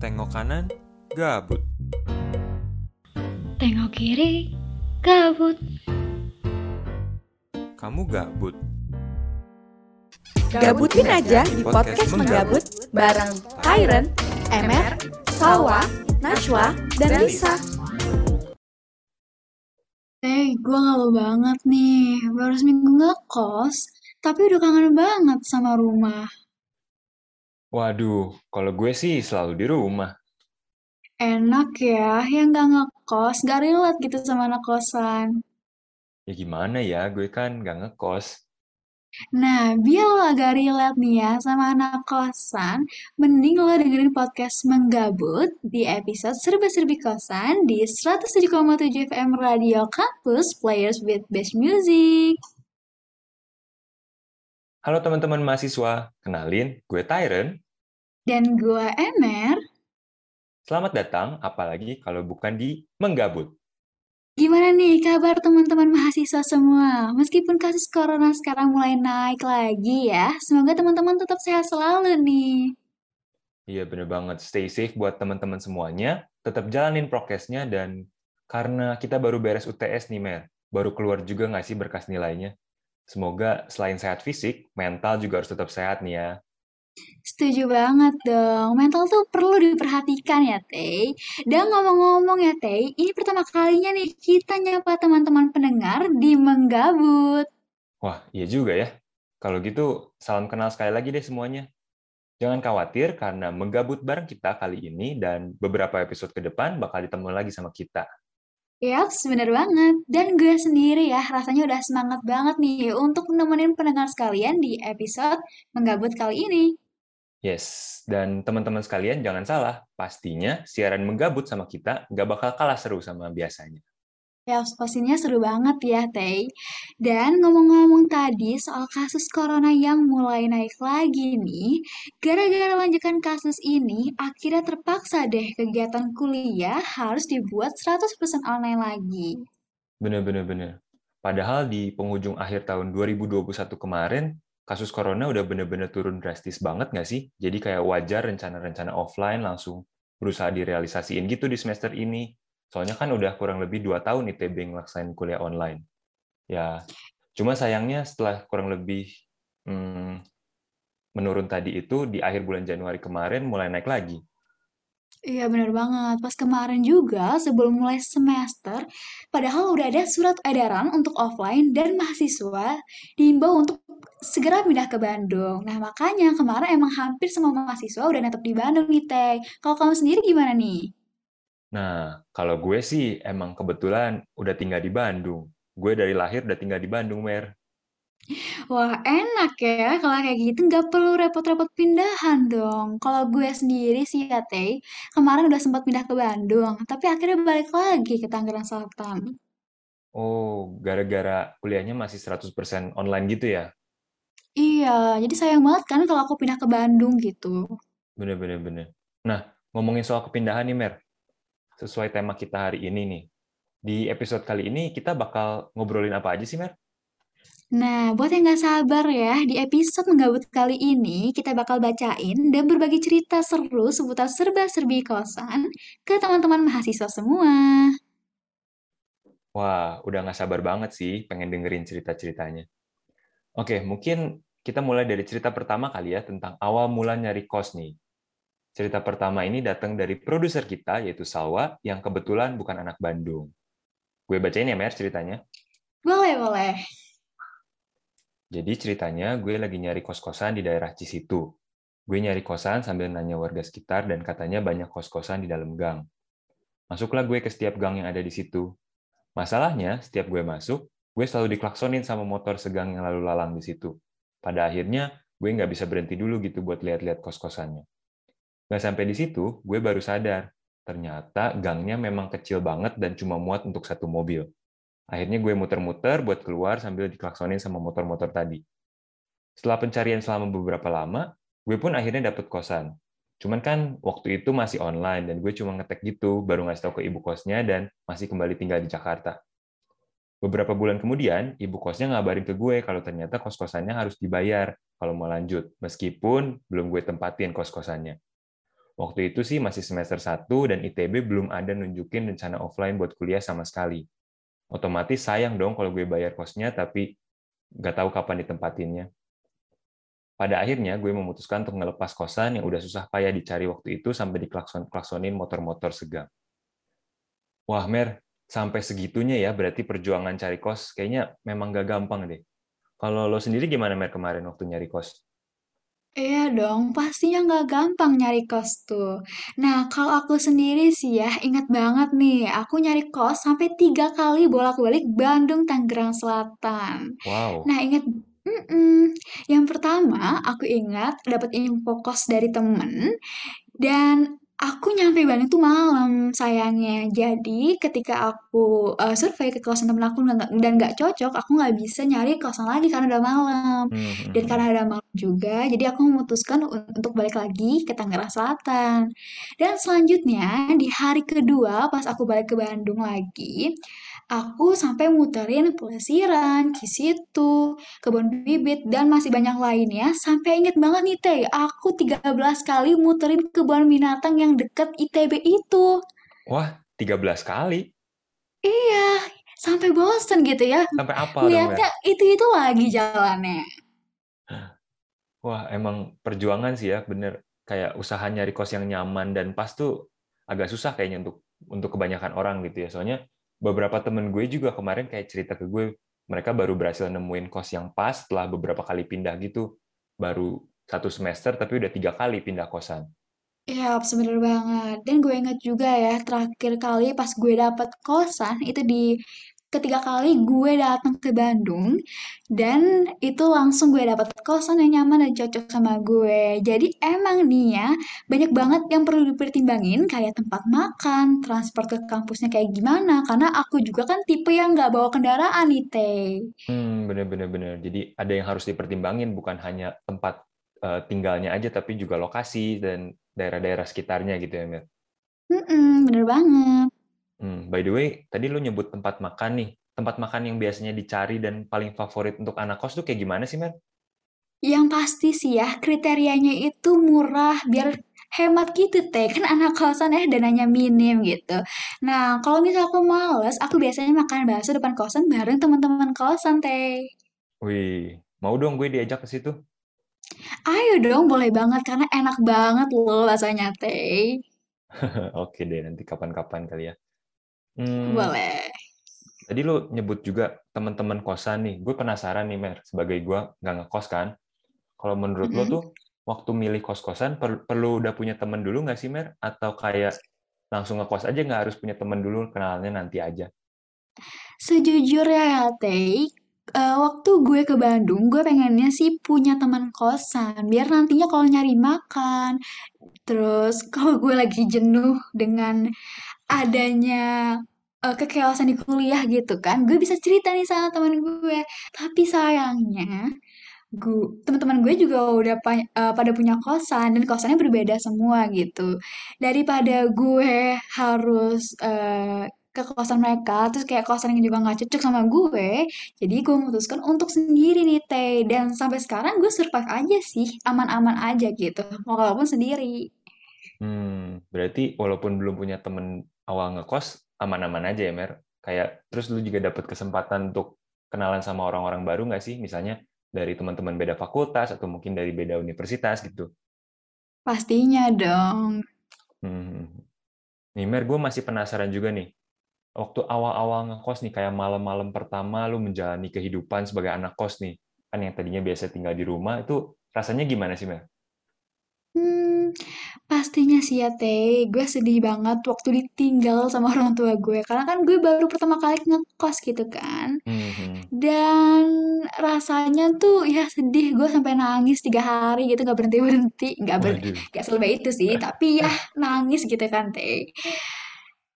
Tengok kanan, gabut. Tengok kiri, gabut. Kamu gabut. Gabutin aja di podcast menggabut bareng Tyron, Emer, Salwa, Nashwa, dan Lisa. Eh, gue galau banget nih. Baru seminggu ngekos, tapi udah kangen banget sama rumah. Waduh, kalau gue sih selalu di rumah. Enak ya, yang gak ngekos, gak relate gitu sama anak kosan. Ya gimana ya, gue kan gak ngekos. Nah, biar lo agak relate nih ya sama anak kosan, mending lo dengerin podcast Menggabut di episode Serba-Serbi Kosan di 107,7 FM Radio Campus Players with Best Music. Halo teman-teman mahasiswa, kenalin, gue Tyron. Dan gue Emer. Selamat datang, apalagi kalau bukan di Menggabut. Gimana nih kabar teman-teman mahasiswa semua? Meskipun kasus corona sekarang mulai naik lagi ya, semoga teman-teman tetap sehat selalu nih. Iya bener banget, stay safe buat teman-teman semuanya, tetap jalanin prokesnya, dan karena kita baru beres UTS nih, Mer, baru keluar juga nggak sih berkas nilainya? Semoga selain sehat fisik, mental juga harus tetap sehat nih ya. Setuju banget dong, mental tuh perlu diperhatikan ya Teh. Dan ngomong-ngomong ya Teh, ini pertama kalinya nih kita nyapa teman-teman pendengar di Menggabut. Wah, iya juga ya. Kalau gitu, salam kenal sekali lagi deh semuanya. Jangan khawatir karena menggabut bareng kita kali ini dan beberapa episode ke depan bakal ditemui lagi sama kita. Yaps, bener banget. Dan gue sendiri ya, rasanya udah semangat banget nih untuk nemenin pendengar sekalian di episode Menggabut kali ini. Yes, dan teman-teman sekalian jangan salah, pastinya siaran menggabut sama kita nggak bakal kalah seru sama biasanya. Ya, pastinya seru banget ya, Teh. Dan ngomong-ngomong tadi soal kasus corona yang mulai naik lagi nih, gara-gara lanjutan kasus ini, akhirnya terpaksa deh kegiatan kuliah harus dibuat 100% online lagi. Bener-bener. bener. Padahal di penghujung akhir tahun 2021 kemarin, kasus corona udah bener-bener turun drastis banget nggak sih? Jadi kayak wajar rencana-rencana offline langsung berusaha direalisasiin gitu di semester ini. Soalnya kan udah kurang lebih dua tahun ITB ngelaksain kuliah online. Ya, cuma sayangnya setelah kurang lebih hmm, menurun tadi itu, di akhir bulan Januari kemarin mulai naik lagi. Iya bener banget. Pas kemarin juga sebelum mulai semester, padahal udah ada surat edaran untuk offline dan mahasiswa diimbau untuk segera pindah ke Bandung. Nah makanya kemarin emang hampir semua mahasiswa udah netep di Bandung nih Teh. Kalau kamu sendiri gimana nih? Nah, kalau gue sih emang kebetulan udah tinggal di Bandung. Gue dari lahir udah tinggal di Bandung, Mer. Wah, enak ya kalau kayak gitu nggak perlu repot-repot pindahan dong. Kalau gue sendiri sih ya, Teh, kemarin udah sempat pindah ke Bandung, tapi akhirnya balik lagi ke Tangerang Selatan. Oh, gara-gara kuliahnya masih 100% online gitu ya? Iya, jadi sayang banget kan kalau aku pindah ke Bandung gitu. Bener-bener. bener. Nah, ngomongin soal kepindahan nih, Mer. Sesuai tema kita hari ini nih. Di episode kali ini kita bakal ngobrolin apa aja sih, Mer? Nah, buat yang nggak sabar ya, di episode menggabut kali ini kita bakal bacain dan berbagi cerita seru seputar serba-serbi kosan ke teman-teman mahasiswa semua. Wah, udah nggak sabar banget sih pengen dengerin cerita-ceritanya. Oke, mungkin kita mulai dari cerita pertama kali ya tentang awal mula nyari kos nih. Cerita pertama ini datang dari produser kita, yaitu Salwa, yang kebetulan bukan anak Bandung. Gue bacain ya, Mer, ceritanya. Boleh, boleh. Jadi ceritanya gue lagi nyari kos-kosan di daerah Cisitu. Gue nyari kosan sambil nanya warga sekitar dan katanya banyak kos-kosan di dalam gang. Masuklah gue ke setiap gang yang ada di situ. Masalahnya, setiap gue masuk, gue selalu diklaksonin sama motor segang yang lalu lalang di situ. Pada akhirnya, gue nggak bisa berhenti dulu gitu buat lihat-lihat kos-kosannya. Nggak sampai di situ, gue baru sadar. Ternyata gangnya memang kecil banget dan cuma muat untuk satu mobil. Akhirnya gue muter-muter buat keluar sambil diklaksonin sama motor-motor tadi. Setelah pencarian selama beberapa lama, gue pun akhirnya dapet kosan. Cuman kan waktu itu masih online dan gue cuma ngetek gitu, baru ngasih tahu ke ibu kosnya dan masih kembali tinggal di Jakarta. Beberapa bulan kemudian, ibu kosnya ngabarin ke gue kalau ternyata kos-kosannya harus dibayar kalau mau lanjut, meskipun belum gue tempatin kos-kosannya. Waktu itu sih masih semester 1 dan ITB belum ada nunjukin rencana offline buat kuliah sama sekali. Otomatis sayang dong kalau gue bayar kosnya, tapi nggak tahu kapan ditempatinnya. Pada akhirnya gue memutuskan untuk ngelepas kosan yang udah susah payah dicari waktu itu sampai diklakson-klaksonin motor-motor segang. Wah, Mer, sampai segitunya ya berarti perjuangan cari kos kayaknya memang gak gampang deh. Kalau lo sendiri gimana Mer kemarin waktu nyari kos? Iya dong, pastinya nggak gampang nyari kos tuh. Nah, kalau aku sendiri sih ya, ingat banget nih, aku nyari kos sampai tiga kali bolak-balik Bandung, Tangerang Selatan. Wow. Nah, ingat, mm Yang pertama, aku ingat dapat info kos dari temen, dan Aku nyampe Bandung tuh malam sayangnya. Jadi ketika aku uh, survei ke kosan temen aku dan nggak cocok, aku nggak bisa nyari kosan lagi karena udah malam. Hmm, Dan hmm, karena hmm. udah malam juga, jadi aku memutuskan un- untuk balik lagi ke Tangerang Selatan. Dan selanjutnya di hari kedua pas aku balik ke Bandung lagi, aku sampai muterin Plesiran, Kisitu, Kebun Bibit, dan masih banyak lainnya. Sampai inget banget nih Teh, aku 13 kali muterin kebun binatang yang deket ITB itu. Wah, 13 kali. Iya, sampai bosen gitu ya. Sampai apa dong, Mer? Lihatnya itu-itu lagi jalannya. Wah, emang perjuangan sih ya, bener. Kayak usaha nyari kos yang nyaman dan pas tuh agak susah kayaknya untuk untuk kebanyakan orang gitu ya. Soalnya beberapa temen gue juga kemarin kayak cerita ke gue, mereka baru berhasil nemuin kos yang pas setelah beberapa kali pindah gitu. Baru satu semester tapi udah tiga kali pindah kosan. Iya, bener banget. Dan gue inget juga ya, terakhir kali pas gue dapet kosan, itu di ketiga kali gue datang ke Bandung, dan itu langsung gue dapet kosan yang nyaman dan cocok sama gue. Jadi emang nih ya, banyak banget yang perlu dipertimbangin, kayak tempat makan, transport ke kampusnya kayak gimana, karena aku juga kan tipe yang nggak bawa kendaraan nih, Teh. Hmm, bener-bener bener. Jadi ada yang harus dipertimbangin, bukan hanya tempat eh, tinggalnya aja, tapi juga lokasi dan daerah-daerah sekitarnya gitu ya, Mir. Mm-mm, bener banget. Hmm, by the way, tadi lu nyebut tempat makan nih. Tempat makan yang biasanya dicari dan paling favorit untuk anak kos tuh kayak gimana sih, Mer? Yang pasti sih ya, kriterianya itu murah, biar hemat gitu teh. Kan anak kosan ya dananya minim gitu. Nah, kalau misal aku males, aku biasanya makan bakso depan kosan bareng teman-teman kosan teh. Wih, mau dong gue diajak ke situ? Ayo dong, boleh banget karena enak banget loh rasanya teh. Oke deh, nanti kapan-kapan kali ya. Hmm, Boleh. tadi lu nyebut juga teman-teman kosan nih. Gue penasaran nih, Mer. Sebagai gue nggak ngekos kan. Kalau menurut lo Mm-mm. tuh, waktu milih kos-kosan, per- perlu udah punya teman dulu nggak sih, Mer? Atau kayak langsung ngekos aja nggak harus punya teman dulu, kenalannya nanti aja? Sejujurnya ya teh, eh, waktu gue ke Bandung, gue pengennya sih punya teman kosan, biar nantinya kalau nyari makan, terus kalau gue lagi jenuh dengan adanya eh, kekeosan di kuliah gitu kan, gue bisa cerita nih sama teman gue. Tapi sayangnya, gue teman-teman gue juga udah eh, pada punya kosan dan kosannya berbeda semua gitu. Daripada gue harus eh, ke kosan mereka, terus kayak kosan yang juga nggak cocok sama gue, jadi gue memutuskan untuk sendiri nih Teh. Dan sampai sekarang gue survive aja sih, aman-aman aja gitu, walaupun sendiri. Hmm, berarti walaupun belum punya temen awal ngekos, aman-aman aja ya, Mer? Kayak, terus lu juga dapat kesempatan untuk kenalan sama orang-orang baru nggak sih? Misalnya dari teman-teman beda fakultas, atau mungkin dari beda universitas gitu. Pastinya dong. Hmm. Nih, Mer, gue masih penasaran juga nih. Waktu awal-awal ngekos nih, kayak malam-malam pertama lu menjalani kehidupan sebagai anak kos nih. Kan yang tadinya biasa tinggal di rumah, itu rasanya gimana sih, Mer? Pastinya sih ya Teh, gue sedih banget waktu ditinggal sama orang tua gue, karena kan gue baru pertama kali ngekos gitu kan. Hmm. Dan rasanya tuh ya sedih, gue sampai nangis tiga hari gitu, gak berhenti-berhenti. Gak, ber, Waduh. gak selebay itu sih, tapi ya nangis gitu kan Teh.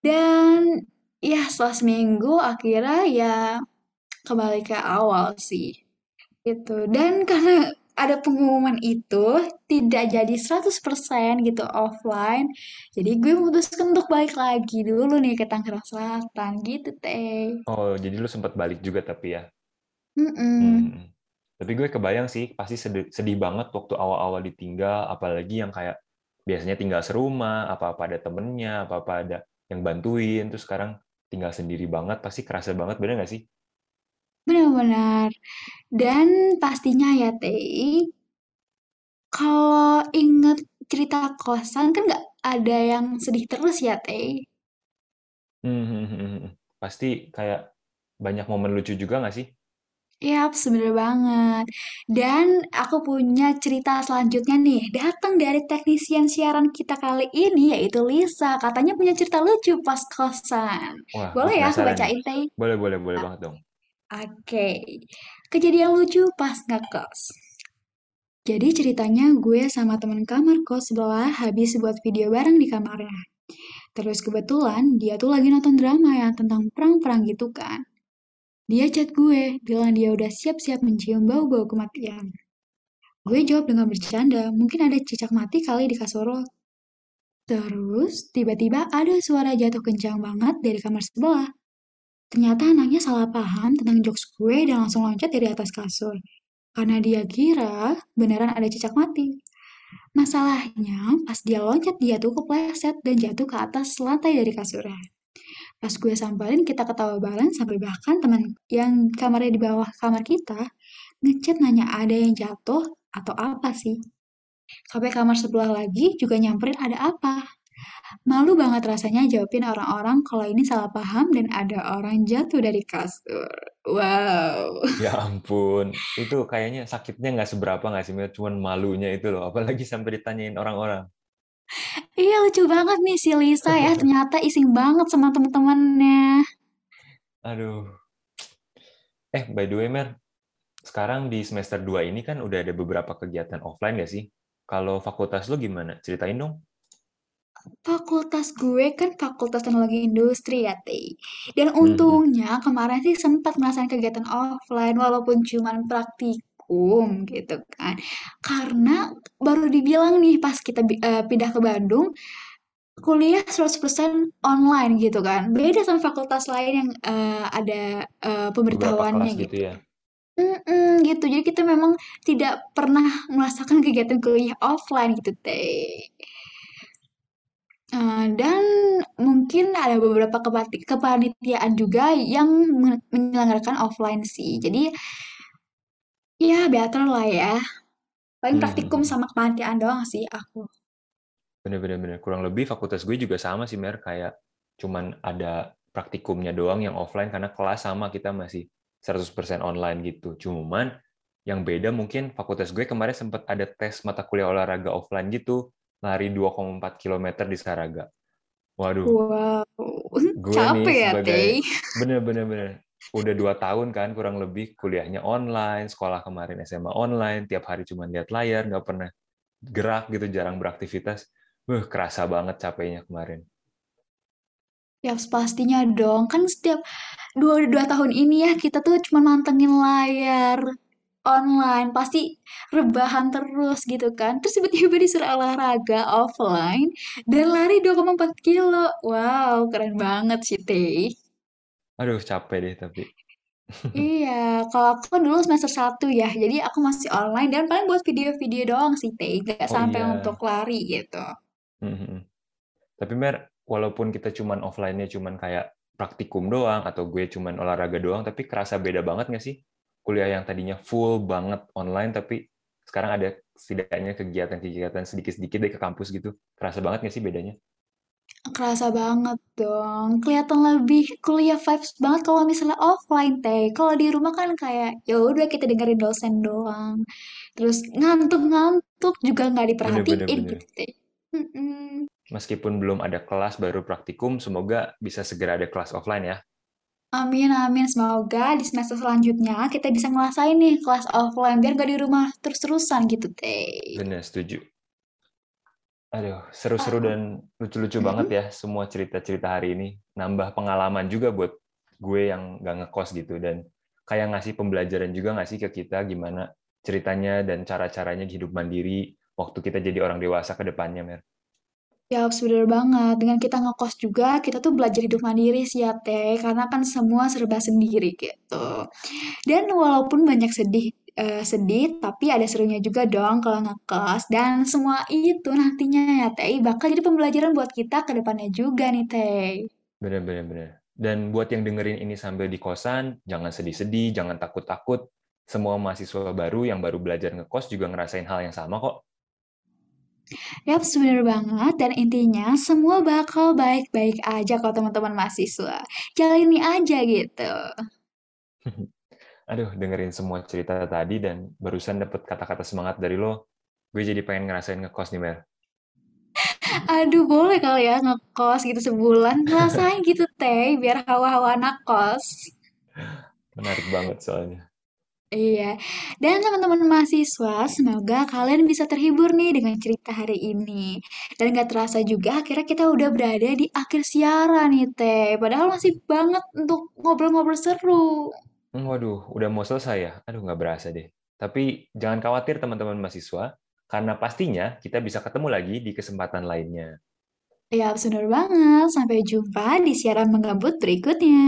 Dan ya setelah seminggu akhirnya ya kembali ke awal sih. Gitu. Dan karena ada pengumuman itu tidak jadi 100% gitu offline. Jadi gue memutuskan untuk balik lagi dulu nih ke Tangerang Selatan gitu teh. Oh, jadi lu sempat balik juga tapi ya? Mm-mm. Hmm. Tapi gue kebayang sih, pasti sedih, sedih banget waktu awal-awal ditinggal, apalagi yang kayak biasanya tinggal serumah, apa-apa ada temennya, apa-apa ada yang bantuin, terus sekarang tinggal sendiri banget, pasti kerasa banget, bener nggak sih? Benar-benar. Dan pastinya ya, Teh, kalau inget cerita kosan kan nggak ada yang sedih terus ya, Teh? Hmm, hmm, hmm, hmm. Pasti kayak banyak momen lucu juga nggak sih? Yap, sebener banget. Dan aku punya cerita selanjutnya nih. Datang dari teknisian siaran kita kali ini, yaitu Lisa. Katanya punya cerita lucu pas kosan. Wah, Boleh ya aku penasaran nih. bacain, Teh? Boleh, boleh, boleh banget dong. Oke. Kejadian lucu pas ngekos. Jadi ceritanya gue sama temen kamar kos sebelah habis buat video bareng di kamarnya. Terus kebetulan dia tuh lagi nonton drama yang tentang perang-perang gitu kan. Dia chat gue, bilang dia udah siap-siap mencium bau-bau kematian. Gue jawab dengan bercanda, mungkin ada cicak mati kali di kasur lo. Terus, tiba-tiba ada suara jatuh kencang banget dari kamar sebelah. Ternyata anaknya salah paham tentang jokes gue dan langsung loncat dari atas kasur. Karena dia kira beneran ada cicak mati. Masalahnya, pas dia loncat, dia tuh kepleset dan jatuh ke atas lantai dari kasurnya. Pas gue samperin, kita ketawa bareng sampai bahkan teman yang kamarnya di bawah kamar kita ngechat nanya ada yang jatuh atau apa sih. Sampai kamar sebelah lagi juga nyamperin ada apa. Malu banget rasanya jawabin orang-orang kalau ini salah paham dan ada orang jatuh dari kasur. Wow. Ya ampun, itu kayaknya sakitnya nggak seberapa nggak sih? Cuman malunya itu loh, apalagi sampai ditanyain orang-orang. Iya lucu banget nih si Lisa ya, ternyata iseng banget sama temen-temennya. Aduh. Eh, by the way, Mer, sekarang di semester 2 ini kan udah ada beberapa kegiatan offline nggak sih? Kalau fakultas lo gimana? Ceritain dong. Fakultas gue kan Fakultas Teknologi Industri ya, Teh. Dan Mhm. untungnya kemarin sih sempat ngerasain kegiatan offline walaupun cuman praktikum gitu kan. Karena baru dibilang nih pas kita eh, pindah ke Bandung, kuliah 100% online gitu kan. Beda sama fakultas lain yang eh, ada Beberapa pemberitahuannya gitu gitu. ya. Mm-mm, gitu. Jadi kita memang tidak pernah merasakan kegiatan kuliah offline gitu, Teh. Eh, dan mungkin ada beberapa kepanitiaan juga yang men- menyelenggarakan offline sih. Jadi ya better lah ya. Paling praktikum Mhm. sama kepanitiaan doang sih aku. Bener-bener. Kurang lebih fakultas gue juga sama sih, Mer. Kayak cuman ada praktikumnya doang yang offline karena kelas sama kita masih 100% online gitu. Cuman yang beda mungkin fakultas gue kemarin sempat ada tes mata kuliah olahraga offline gitu, lari 2,4 km di Saraga. Waduh, Wow, gue capek nih ya, sebagai Teh. bener-bener bener. udah dua tahun kan kurang lebih kuliahnya online, sekolah kemarin SMA online, tiap hari cuma lihat layar, nggak pernah gerak gitu, jarang beraktivitas. Wah, kerasa banget capeknya kemarin. Ya pastinya dong. Kan setiap dua, dua tahun ini ya kita tuh cuma mantengin layar online. Pasti rebahan terus gitu kan. Terus tiba-tiba disuruh olahraga offline dan lari 2,4 kilo. Wow, keren banget sih, Teh. Aduh, capek deh tapi. Iya, kalau aku kan dulu semester 1 ya, jadi aku masih online dan paling buat video-video doang sih, Teh. Nggak Oh sampai iya. untuk lari gitu. Mhm. Tapi Mer, walaupun kita cuman offline-nya cuman kayak praktikum doang, atau gue cuman olahraga doang, tapi kerasa beda banget nggak sih? Kuliah yang tadinya full banget online, tapi sekarang ada setidaknya kegiatan-kegiatan sedikit-sedikit deh ke kampus gitu. Kerasa banget nggak sih bedanya? Kerasa banget dong. Kelihatan lebih kuliah vibes banget kalau misalnya offline, Teh. Kalau di rumah kan kayak ya udah kita dengerin dosen doang. Terus ngantuk-ngantuk juga nggak diperhatiin bener. gitu, Teh. Meskipun belum ada kelas baru praktikum, semoga bisa segera ada kelas offline ya. Amin, amin. Semoga di semester selanjutnya kita bisa ngerasain nih kelas offline biar gak di rumah terus-terusan gitu, Teh. Bener, setuju. Aduh, seru-seru Ah, dan lucu-lucu mm-mm. banget ya semua cerita-cerita hari ini. Nambah pengalaman juga buat gue yang nggak ngekos gitu. Dan kayak ngasih pembelajaran juga nggak sih ke kita gimana ceritanya dan cara-caranya hidup mandiri waktu kita jadi orang dewasa ke depannya, Mer. Ya, bener banget. Dengan kita ngekos juga, kita tuh belajar hidup mandiri sih ya, Teh. Karena kan semua serba sendiri gitu. Dan walaupun banyak sedih eh, sedih, tapi ada serunya juga dong kalau ngekos. Dan semua itu nantinya ya Teh, bakal jadi pembelajaran buat kita ke depannya juga nih Teh. Bener-bener. bener. Dan buat yang dengerin ini sambil di kosan, jangan sedih-sedih, jangan takut-takut. Semua mahasiswa baru yang baru belajar ngekos juga ngerasain hal yang sama kok. Yap, bener banget. Dan intinya semua bakal baik-baik aja kok teman-teman mahasiswa. Jalani aja gitu. Aduh, dengerin semua cerita tadi dan barusan dapet kata-kata semangat dari lo, gue jadi pengen ngerasain ngekos nih, Mel. Aduh, boleh kali ya ngekos gitu sebulan. Ngerasain gitu, Teh, biar hawa-hawa anak kos. Menarik banget soalnya. Iya, dan teman-teman mahasiswa, semoga kalian bisa terhibur nih dengan cerita hari ini. Dan gak terasa juga akhirnya kita udah berada di akhir siaran nih, Teh. Padahal masih banget untuk ngobrol-ngobrol seru. Hmm, Waduh, udah mau selesai ya? Aduh, nggak berasa deh. Tapi jangan khawatir teman-teman mahasiswa, karena pastinya kita bisa ketemu lagi di kesempatan lainnya. Ya, benar banget. Sampai jumpa di siaran menggabut berikutnya.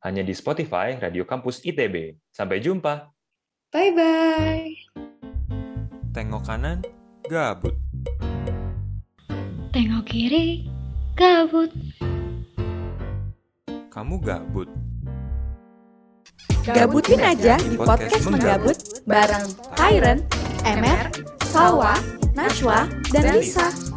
Hanya di Spotify Radio Kampus ITB. Sampai jumpa! Bye-bye. Tengok kanan, gabut. Tengok kiri, gabut. Kamu gabut. Gabutin aja di podcast menggabut bareng Tyron, Emer, Salwa, Najwa, dan Lisa.